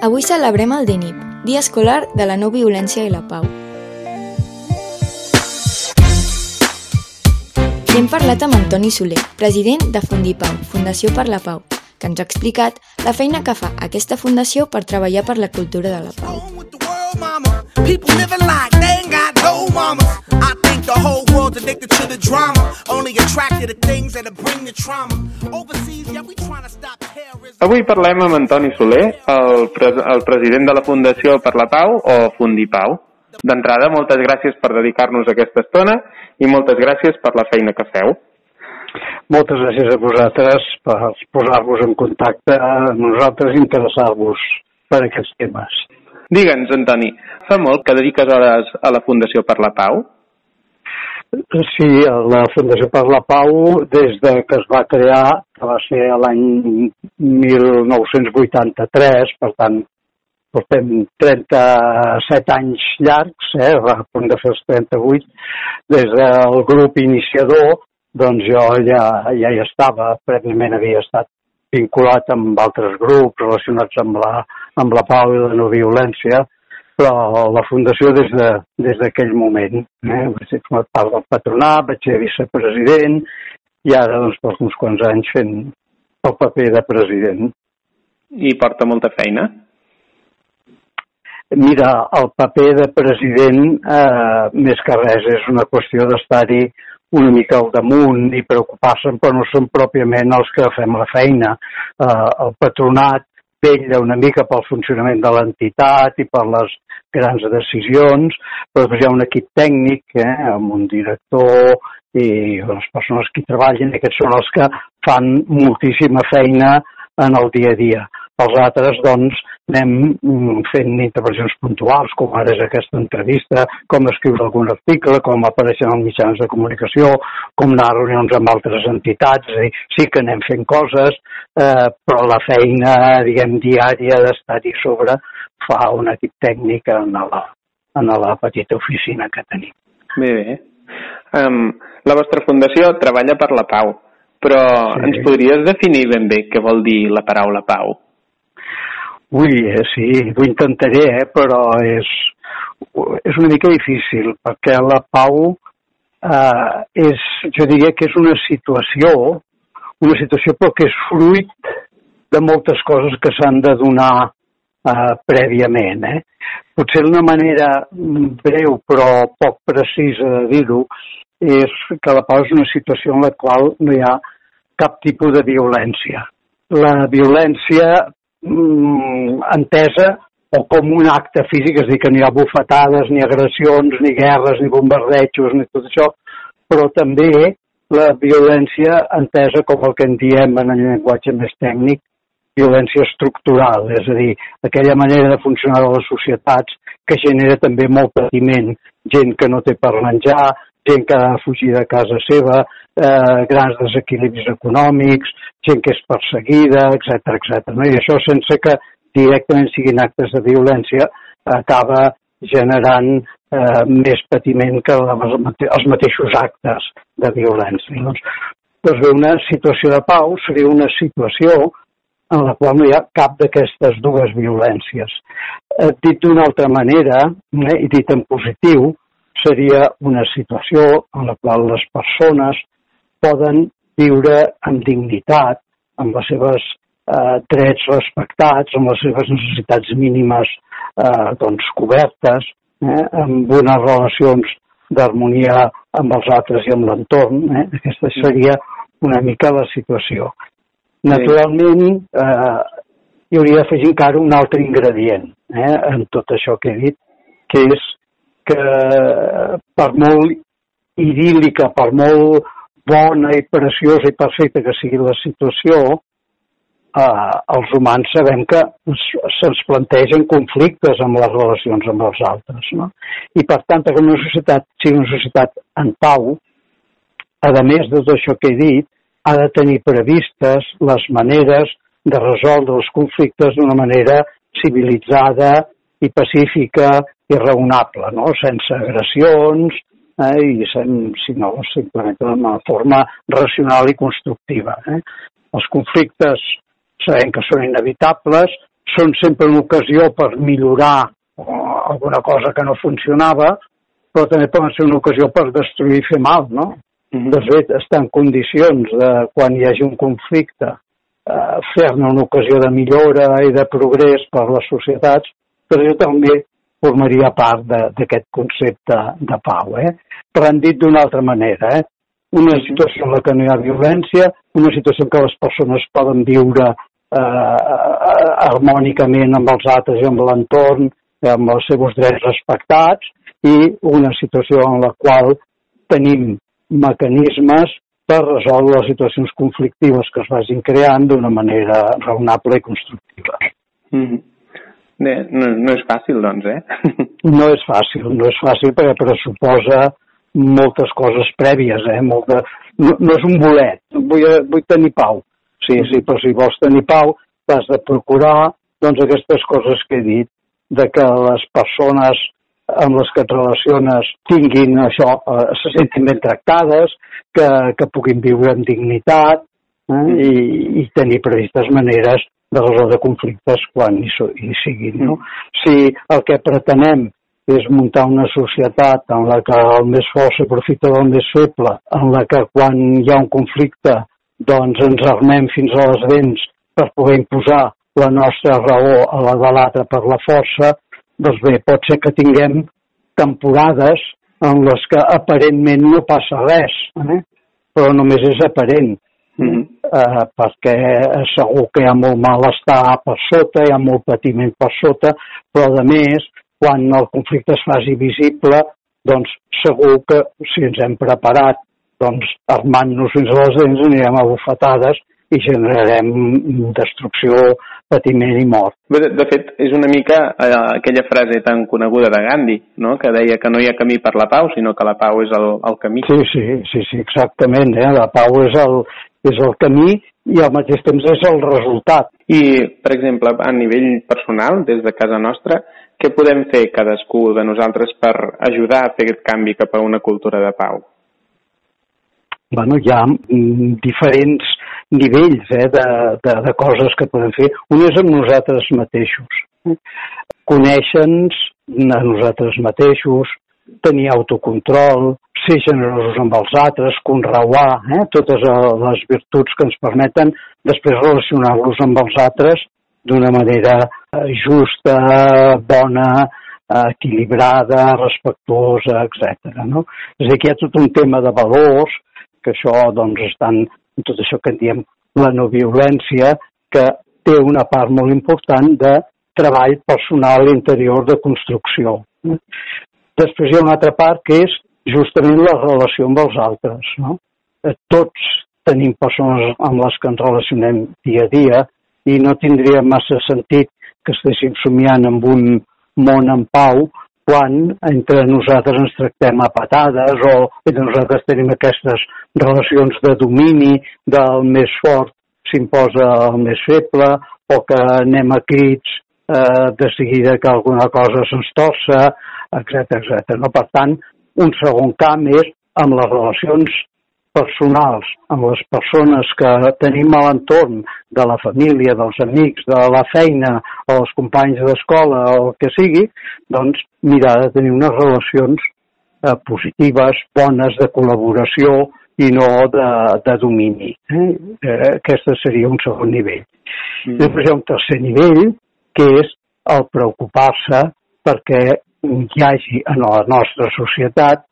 Avui celebrem el DNIP, Dia Escolar de la No Violència i la Pau. I hem parlat amb Antoni Soler, president de Fundipau, Fundació per la Pau, que ens ha explicat la feina que fa aquesta fundació per treballar per la cultura de la pau. The whole world's addicted to the drama, only attracted to things that bring the trauma. Overseas, yeah, we trying to stop terrorism. Avui parlem amb Antoni Soler, el, pres el president de la Fundació per la Pau, o Fundipau. D'entrada, moltes gràcies per dedicar-nos aquesta estona i moltes gràcies per la feina que feu. Moltes gràcies a vosaltres per posar-vos en contacte amb nosaltres i interessar-vos per aquests temes. Digue'ns, Antoni, fa molt que dediques hores a la Fundació per la Pau? Sí, la Fundació per la Pau, des de que es va crear, que va ser l'any 1983, per tant, portem 37 anys llargs, eh, a punt de fer els 38, des del grup iniciador, doncs jo ja, ja hi estava, prèviament havia estat vinculat amb altres grups relacionats amb la, amb la pau i la no violència, però la Fundació des d'aquell de, des moment. Eh? Vaig ser format part del patronat, vaig ser vicepresident i ara doncs per uns quants anys fent el paper de president. I porta molta feina? Mira, el paper de president, eh, més que res, és una qüestió d'estar-hi una mica al damunt i preocupar-se'n, però no són pròpiament els que fem la feina. Eh, el patronat vella una mica pel funcionament de l'entitat i per les grans decisions, però després hi ha un equip tècnic, eh, amb un director i les persones que hi treballen, aquests són els que fan moltíssima feina en el dia a dia. Els altres, doncs, anem mm, fent intervencions puntuals, com ara és aquesta entrevista, com escriure algun article, com apareixen als mitjans de comunicació, com anar a reunions amb altres entitats, és a dir, sí que anem fent coses, eh, però la feina, diguem, diària d'estar-hi sobre fa un equip tècnic en la, en la petita oficina que tenim. Bé, bé. Um, la vostra fundació treballa per la pau, però sí. ens podries definir ben bé què vol dir la paraula pau? Ui, eh, sí, ho intentaré, eh, però és, és una mica difícil, perquè la pau eh, és, jo diria que és una situació, una situació però que és fruit de moltes coses que s'han de donar eh, prèviament. Eh? Potser una manera breu però poc precisa de dir-ho és que la pau és una situació en la qual no hi ha cap tipus de violència. La violència mm, entesa o com un acte físic, és a dir, que no hi ha bufetades, ni agressions, ni guerres, ni bombardejos, ni tot això, però també la violència entesa com el que en diem en el llenguatge més tècnic, violència estructural, és a dir, aquella manera de funcionar de les societats que genera també molt patiment, gent que no té per menjar, gent que ha de fugir de casa seva, eh, grans desequilibris econòmics, gent que és perseguida, etc etc. No? I això, sense que directament siguin actes de violència, acaba generant eh, més patiment que els mateixos actes de violència. Doncs, doncs bé, una situació de pau seria una situació en la qual no hi ha cap d'aquestes dues violències. Eh, dit d'una altra manera, eh, i dit en positiu, seria una situació en la qual les persones poden viure amb dignitat, amb les seves eh, drets respectats, amb les seves necessitats mínimes eh, doncs, cobertes, eh, amb unes relacions d'harmonia amb els altres i amb l'entorn. Eh? Aquesta seria una mica la situació. Naturalment, eh, hi hauria d'afegir encara un altre ingredient eh, en tot això que he dit, que és que per molt idíl·lica, per molt bona i preciosa i perfecta que sigui la situació, eh, els humans sabem que se'ns plantegen conflictes amb les relacions amb els altres. No? I per tant, que una societat sigui una societat en pau, a més de tot això que he dit, ha de tenir previstes les maneres de resoldre els conflictes d'una manera civilitzada i pacífica i raonable, no? sense agressions, eh, i sen, sinó simplement d'una forma racional i constructiva. Eh? Els conflictes sabem que són inevitables, són sempre una ocasió per millorar alguna cosa que no funcionava, però també poden ser una ocasió per destruir i fer mal, no? Mm -hmm. De fet, estar en condicions de, quan hi hagi un conflicte, eh, fer-ne una ocasió de millora i de progrés per les societats, però jo també formaria part d'aquest concepte de pau. Eh? Però hem dit d'una altra manera, eh? una situació en la que no hi ha violència, una situació en què les persones poden viure eh, harmònicament amb els altres i amb l'entorn, amb els seus drets respectats, i una situació en la qual tenim mecanismes per resoldre les situacions conflictives que es vagin creant d'una manera raonable i constructiva. Mm -hmm. No, no és fàcil, doncs, eh? No és fàcil, no és fàcil perquè pressuposa moltes coses prèvies, eh? Molta... No, no és un bolet, vull, vull tenir pau. Sí, sí, però si vols tenir pau, t'has de procurar doncs, aquestes coses que he dit, de que les persones amb les que et relaciones tinguin això, eh, se sentin ben tractades, que, que puguin viure amb dignitat eh, mm. i, i tenir previstes maneres de resoldre conflictes quan hi, hi siguin. No? Si el que pretenem és muntar una societat en la que el més fort s'aprofita del més feble, en la que quan hi ha un conflicte doncs ens armem fins a les dents per poder imposar la nostra raó a la de l'altre per la força, doncs bé, pot ser que tinguem temporades en les que aparentment no passa res, eh? però només és aparent, mm -hmm. Eh, perquè segur que hi ha molt malestar per sota, hi ha molt patiment per sota, però a més quan el conflicte es faci visible, doncs segur que si ens hem preparat, doncs armant-nos fins a les dents anirem a bufetades i generarem destrucció, patiment i mort. De, de fet, és una mica eh, aquella frase tan coneguda de Gandhi, no? que deia que no hi ha camí per la pau, sinó que la pau és el, el camí. Sí, sí, sí, sí exactament. Eh? La pau és el, és el camí i al mateix temps és el resultat. I, per exemple, a nivell personal, des de casa nostra, què podem fer cadascú de nosaltres per ajudar a fer aquest canvi cap a una cultura de pau? Bueno, hi ha mm, diferents nivells eh, de, de, de coses que podem fer. Un és amb nosaltres mateixos. Conèixer-nos a nosaltres mateixos, tenir autocontrol, ser generosos amb els altres, conreuar eh, totes les virtuts que ens permeten després relacionar-los amb els altres d'una manera eh, justa, bona, eh, equilibrada, respectuosa, etc. No? És a dir, que hi ha tot un tema de valors, que això doncs estan tot això que en diem la no violència, que té una part molt important de treball personal interior de construcció. Després hi ha una altra part que és justament la relació amb els altres. No? Eh, tots tenim persones amb les que ens relacionem dia a dia i no tindria massa sentit que estéssim somiant amb un món en pau quan entre nosaltres ens tractem a patades o entre nosaltres tenim aquestes relacions de domini del més fort s'imposa el més feble o que anem a crits eh, de seguida que alguna cosa se'ns torça, etc etc. No? Per tant, un segon camp és amb les relacions personals amb les persones que tenim a l'entorn de la família, dels amics, de la feina o els companys d'escola o el que sigui, doncs mirar de tenir unes relacions eh, positives, bones, de col·laboració i no de, de domini. Eh? Eh, aquest seria un segon nivell. Mm. Després hi ha un tercer nivell, que és el preocupar-se perquè hi hagi en la nostra societat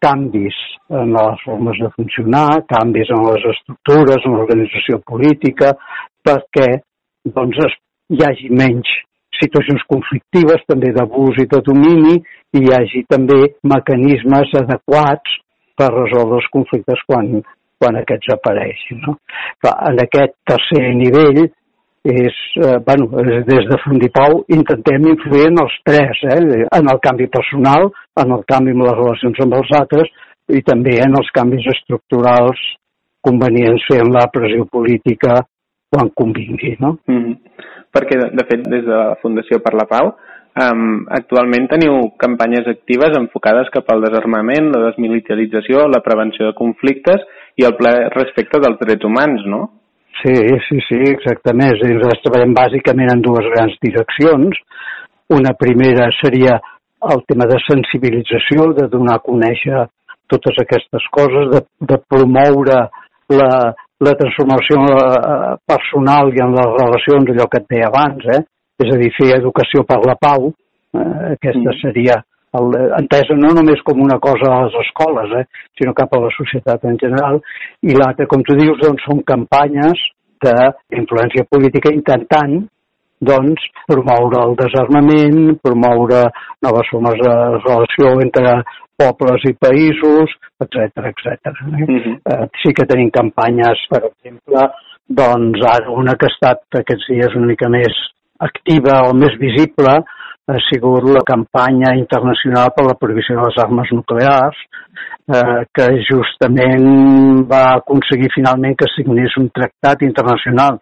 canvis en les formes de funcionar, canvis en les estructures, en l'organització política, perquè doncs, hi hagi menys situacions conflictives, també d'abús i de domini, i hi hagi també mecanismes adequats per resoldre els conflictes quan, quan aquests apareixin. No? En aquest tercer nivell és, eh, bueno, des de Fundipau intentem influir en els tres, eh, en el canvi personal, en el canvi en les relacions amb els altres i també en els canvis estructurals convenients fer en la pressió política quan convingui. No? Mm -hmm. Perquè, de fet, des de la Fundació per la Pau, um, actualment teniu campanyes actives enfocades cap al desarmament, la desmilitarització, la prevenció de conflictes i el ple respecte dels drets humans, no? Sí, sí, sí, exactament. És dir, nosaltres treballem bàsicament en dues grans direccions. Una primera seria el tema de sensibilització, de donar a conèixer totes aquestes coses, de, de promoure la, la transformació eh, personal i en les relacions, allò que et deia abans, eh? és a dir, fer educació per la pau, eh? aquesta mm. seria el, entesa no només com una cosa a les escoles, eh, sinó cap a la societat en general, i l'altra, com tu dius, doncs, són campanyes d'influència política intentant doncs, promoure el desarmament, promoure noves formes de relació entre pobles i països, etc etc. Eh? Uh -huh. eh, sí que tenim campanyes, per exemple, doncs ara una que ha estat aquests dies una mica més activa o més visible ha sigut la campanya internacional per la prohibició de les armes nuclears, eh, que justament va aconseguir finalment que signés un tractat internacional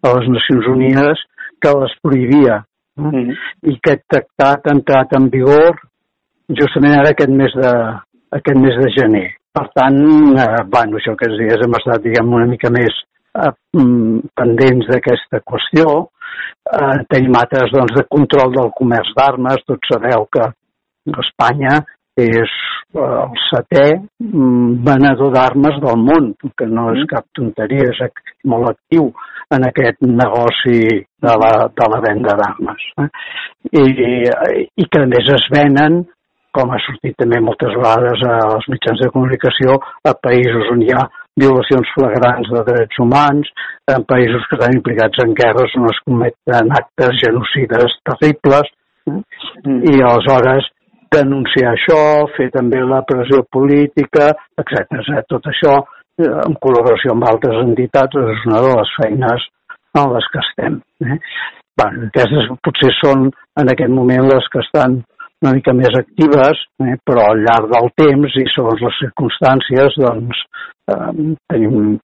de les Nacions Unides que les prohibia. Mm -hmm. I aquest tractat ha entrat en vigor justament ara aquest mes de, aquest mes de gener. Per tant, eh, bueno, això aquests dies hem estat, diguem, una mica més eh, mm, pendents d'aquesta qüestió, Eh, tenim altres doncs, de control del comerç d'armes. Tots sabeu que Espanya és eh, el setè mm, venedor d'armes del món, que no és cap tonteria, és molt actiu en aquest negoci de la, de la venda d'armes. Eh? I, I que a més es venen, com ha sortit també moltes vegades als mitjans de comunicació, a països on hi ha violacions flagrants de drets humans, en països que estan implicats en guerres on es cometen actes genocides terribles, mm. i aleshores denunciar això, fer també la pressió política, etc. Tot això, eh, en col·laboració amb altres entitats, és una de les feines en les que estem. Eh? Bueno, aquestes potser són en aquest moment les que estan una mica més actives, eh, però al llarg del temps i segons les circumstàncies, doncs, eh, tenim,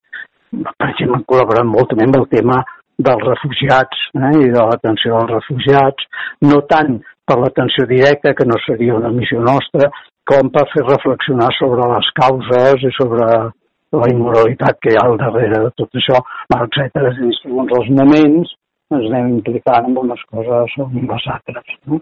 per exemple, col·laborem molt també amb el tema dels refugiats eh, i de l'atenció als refugiats, no tant per l'atenció directa, que no seria una missió nostra, com per fer reflexionar sobre les causes i sobre la immoralitat que hi ha al darrere de tot això, etc. I segons els moments ens anem implicant en unes coses o en les altres. No?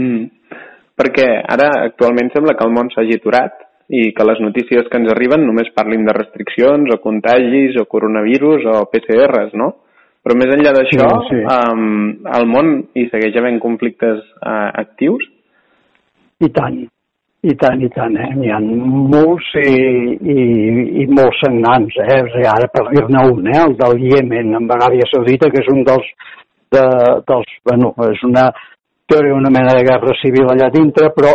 Mm. Perquè ara actualment sembla que el món s'hagi aturat i que les notícies que ens arriben només parlin de restriccions o contagis o coronavirus o PCRs, no? Però més enllà d'això, sí, sí. um, el món hi segueix havent conflictes uh, actius? I tant, i tant, i tant, eh? N'hi ha molts i, i, i molt sagnants, eh? O sigui, ara per dir-ne un, eh? El del Iemen, amb Aràbia Saudita, que és un dels, de, dels, bueno, és una, teoria una mena de guerra civil allà dintre, però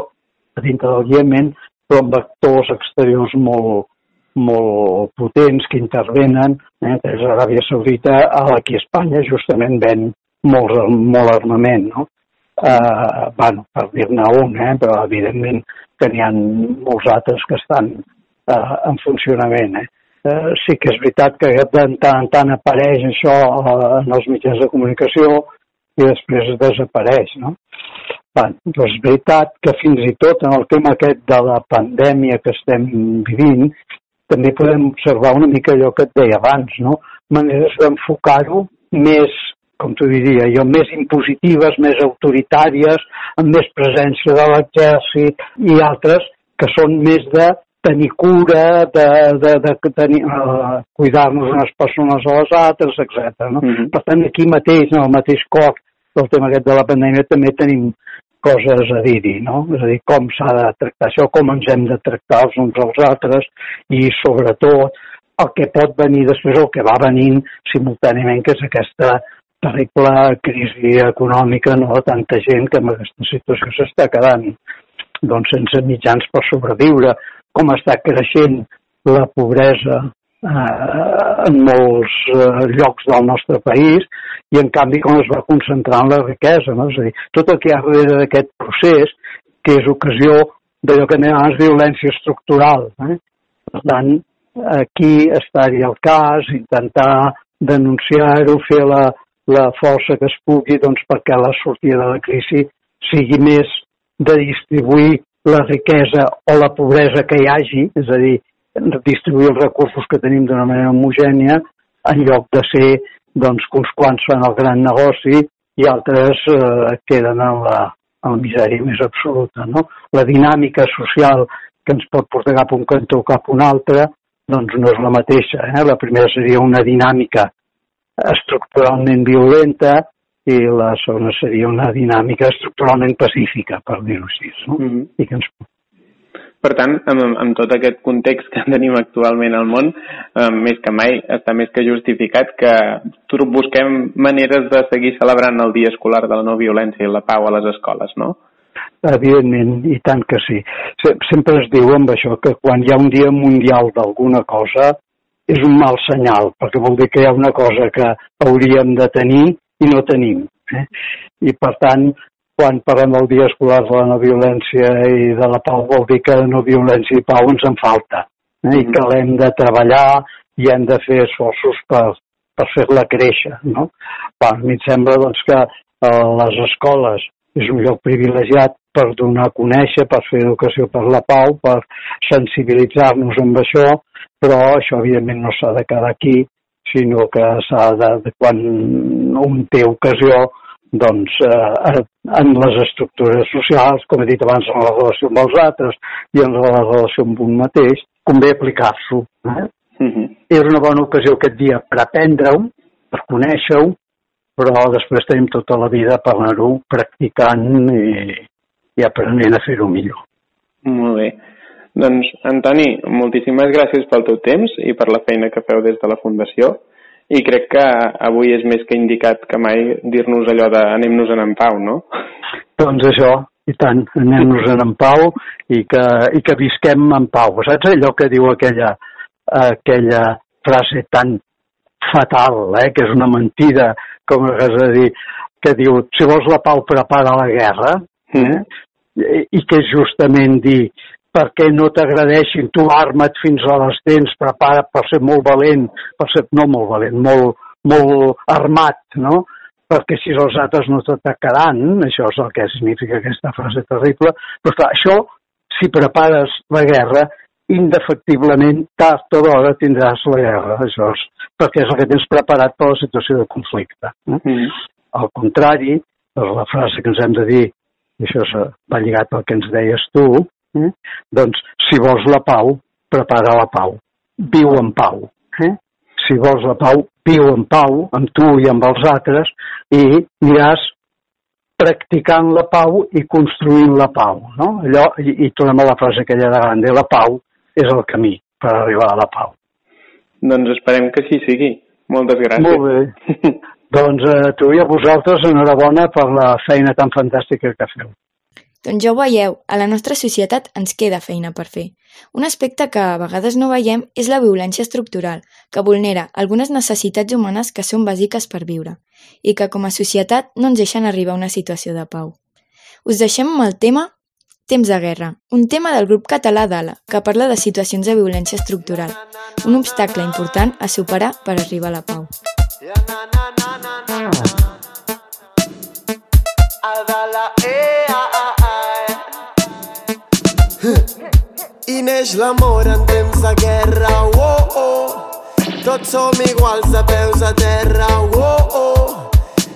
a dintre del Iemen, però amb actors exteriors molt, molt potents que intervenen, eh, és Aràbia Saudita, aquí a Espanya justament ven molt, molt armament, no? Eh, bueno, per dir-ne un, eh, però evidentment que n'hi ha molts altres que estan eh, en funcionament. Eh. Eh, sí que és veritat que de tant en tant apareix això eh, en els mitjans de comunicació, i després desapareix, no? Bé, doncs és veritat que fins i tot en el tema aquest de la pandèmia que estem vivint, també podem observar una mica allò que et deia abans, no? Maneres d'enfocar-ho més, com tu diria jo, més impositives, més autoritàries, amb més presència de l'exèrcit i altres que són més de tenir cura, de, de, de, de tenir, uh, cuidar-nos unes persones a les altres, etc. No? Mhm. -huh. Per tant, aquí mateix, en el mateix cor del tema aquest de la pandèmia, també tenim coses a dir-hi, no? És a dir, com s'ha de tractar això, com ens hem de tractar els uns als altres i, sobretot, el que pot venir després, el que va venint simultàniament, que és aquesta terrible crisi econòmica, no? Tanta gent que en aquesta situació s'està quedant doncs, sense mitjans per sobreviure, com està creixent la pobresa en molts eh, llocs del nostre país i en canvi com es va concentrar en la riquesa. No? És a dir, tot el que hi ha darrere d'aquest procés que és ocasió d'allò que anem violència estructural. Eh? Per tant, aquí estaria el cas, intentar denunciar-ho, fer la, la força que es pugui doncs, perquè la sortida de la crisi sigui més de distribuir la riquesa o la pobresa que hi hagi, és a dir, distribuir els recursos que tenim d'una manera homogènia en lloc de ser doncs, que uns quants fan el gran negoci i altres eh, queden en la, en la misèria més absoluta. No? La dinàmica social que ens pot portar cap a un cantó o cap a un altre doncs no és la mateixa. Eh? La primera seria una dinàmica estructuralment violenta i la segona seria una dinàmica estructuralment pacífica, per dir-ho així. No? Mm -hmm. I que ens per tant, amb, amb tot aquest context que tenim actualment al món, eh, més que mai està més que justificat que busquem maneres de seguir celebrant el dia escolar de la no violència i la pau a les escoles, no? Evidentment, i tant que sí. Sempre es diu amb això que quan hi ha un dia mundial d'alguna cosa és un mal senyal, perquè vol dir que hi ha una cosa que hauríem de tenir i no tenim. Eh? I per tant, quan parlem del dia escolar de la no violència i de la pau vol dir que no violència i pau ens en falta eh? i que l'hem de treballar i hem de fer esforços per, per fer-la créixer. No? Per a mi em sembla doncs, que eh, les escoles és un lloc privilegiat per donar a conèixer, per fer educació per la pau, per sensibilitzar-nos amb això, però això evidentment no s'ha de quedar aquí, sinó que s'ha de, quan un té ocasió, doncs, eh, en les estructures socials, com he dit abans, en la relació amb els altres i en la relació amb un mateix, convé aplicar-s'ho. Eh? Uh -huh. És una bona ocasió aquest dia per aprendre-ho, per conèixer-ho, però després tenim tota la vida per anar-ho practicant i, i aprenent a fer-ho millor. Molt bé. Doncs, Antoni, moltíssimes gràcies pel teu temps i per la feina que feu des de la Fundació i crec que avui és més que indicat que mai dir-nos allò de anem-nos-en en pau, no? Doncs això, i tant, anem-nos-en en pau i que, i que visquem en pau. Saps allò que diu aquella, aquella frase tan fatal, eh, que és una mentida, com has de dir, que diu, si vols la pau, prepara la guerra, eh? Mm. I, i que és justament dir, perquè no t'agradeixin, tu arma't fins a les dents, prepara't per ser molt valent, per ser, no molt valent, molt, molt armat, no? perquè si els altres no t'atacaran, això és el que significa aquesta frase terrible, però clar, això, si prepares la guerra, indefectiblement, tard o d'hora tindràs la guerra, això és, perquè és el que tens preparat per la situació de conflicte. Eh? Mm. Al contrari, per la frase que ens hem de dir, i això va lligat al que ens deies tu, Eh? Doncs, si vols la pau, prepara la pau. Viu en pau. Eh? Si vols la pau, viu en pau, amb tu i amb els altres, i aniràs practicant la pau i construint la pau. No? Allò, i, I tornem a la frase aquella de Gandhi, la pau és el camí per arribar a la pau. Doncs esperem que així sigui. Moltes gràcies. Molt bé. doncs a tu i a vosaltres enhorabona per la feina tan fantàstica que feu. Doncs ja ho veieu, a la nostra societat ens queda feina per fer. Un aspecte que a vegades no veiem és la violència estructural, que vulnera algunes necessitats humanes que són bàsiques per viure, i que com a societat no ens deixen arribar a una situació de pau. Us deixem amb el tema Temps de guerra, un tema del grup català d'Ala, que parla de situacions de violència estructural, un obstacle important a superar per arribar a la pau. Adala, eh, ah, ah. I neix l'amor en temps de guerra, oh, oh. Tots som iguals de peus a terra, oh, oh.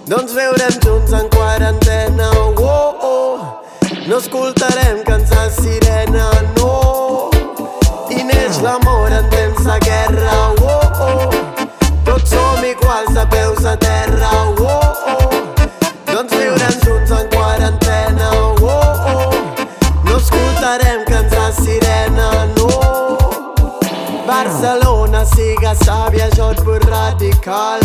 Doncs viurem junts en quarantena, oh, oh. No escoltarem cançons sirena, no. I neix l'amor en temps de guerra, oh, oh. Tots som iguals de peus a terra, oh, oh. Radical.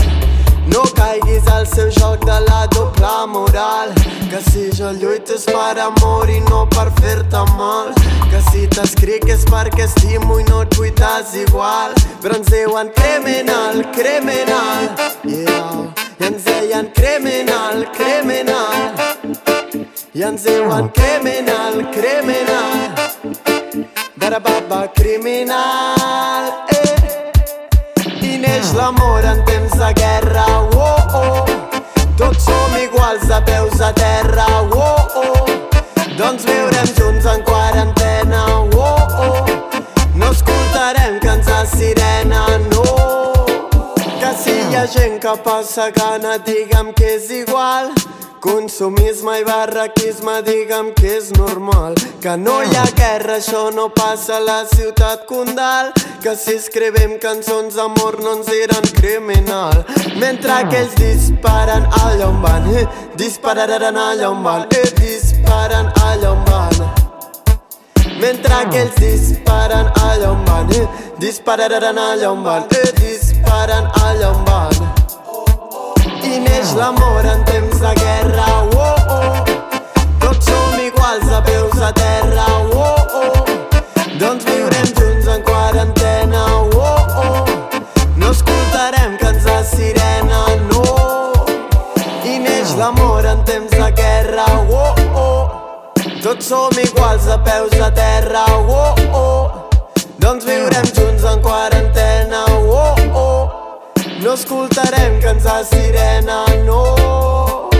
No caiguis al seu joc de la doble moral. Que si jo lluito és per amor i no per fer-te mal. Que si t'escric és perquè estimo i no et vull desigual Però ens diuen criminal, criminal yeah. I ens deien criminal, criminal I ens diuen criminal, criminal Barababa criminal l'amor en temps de guerra oh, oh. Tots som iguals de peus a terra oh, oh. Doncs viurem junts en quarantena oh, oh. No escoltarem cançons sirena no Que si hi ha gent que passa gana, digue'm que és igual. Consumisme i barraquisme, digue'm que és normal. Que no hi ha guerra, això no passa a la ciutat condal. Que si escrivim cançons d'amor no ens diran criminal. Mentre que ells disparen allà on van, eh? dispararan allà on van, eh? disparen allà on van. Mentre que ells disparen allà on van, eh? dispararan allà on van, eh? disparen allà on van. I neix l'amor en temps de guerra, oh, oh. Tots som iguals a peus a terra, oh, oh. Doncs viurem junts en quarantena, oh, oh. No escoltarem cants de sirena, no. I neix l'amor en temps de guerra, oh, oh. Tots som iguals a peus a terra, oh, oh. Doncs viurem junts en quarantena, oh, oh. No escoltarem cants de sirena, no.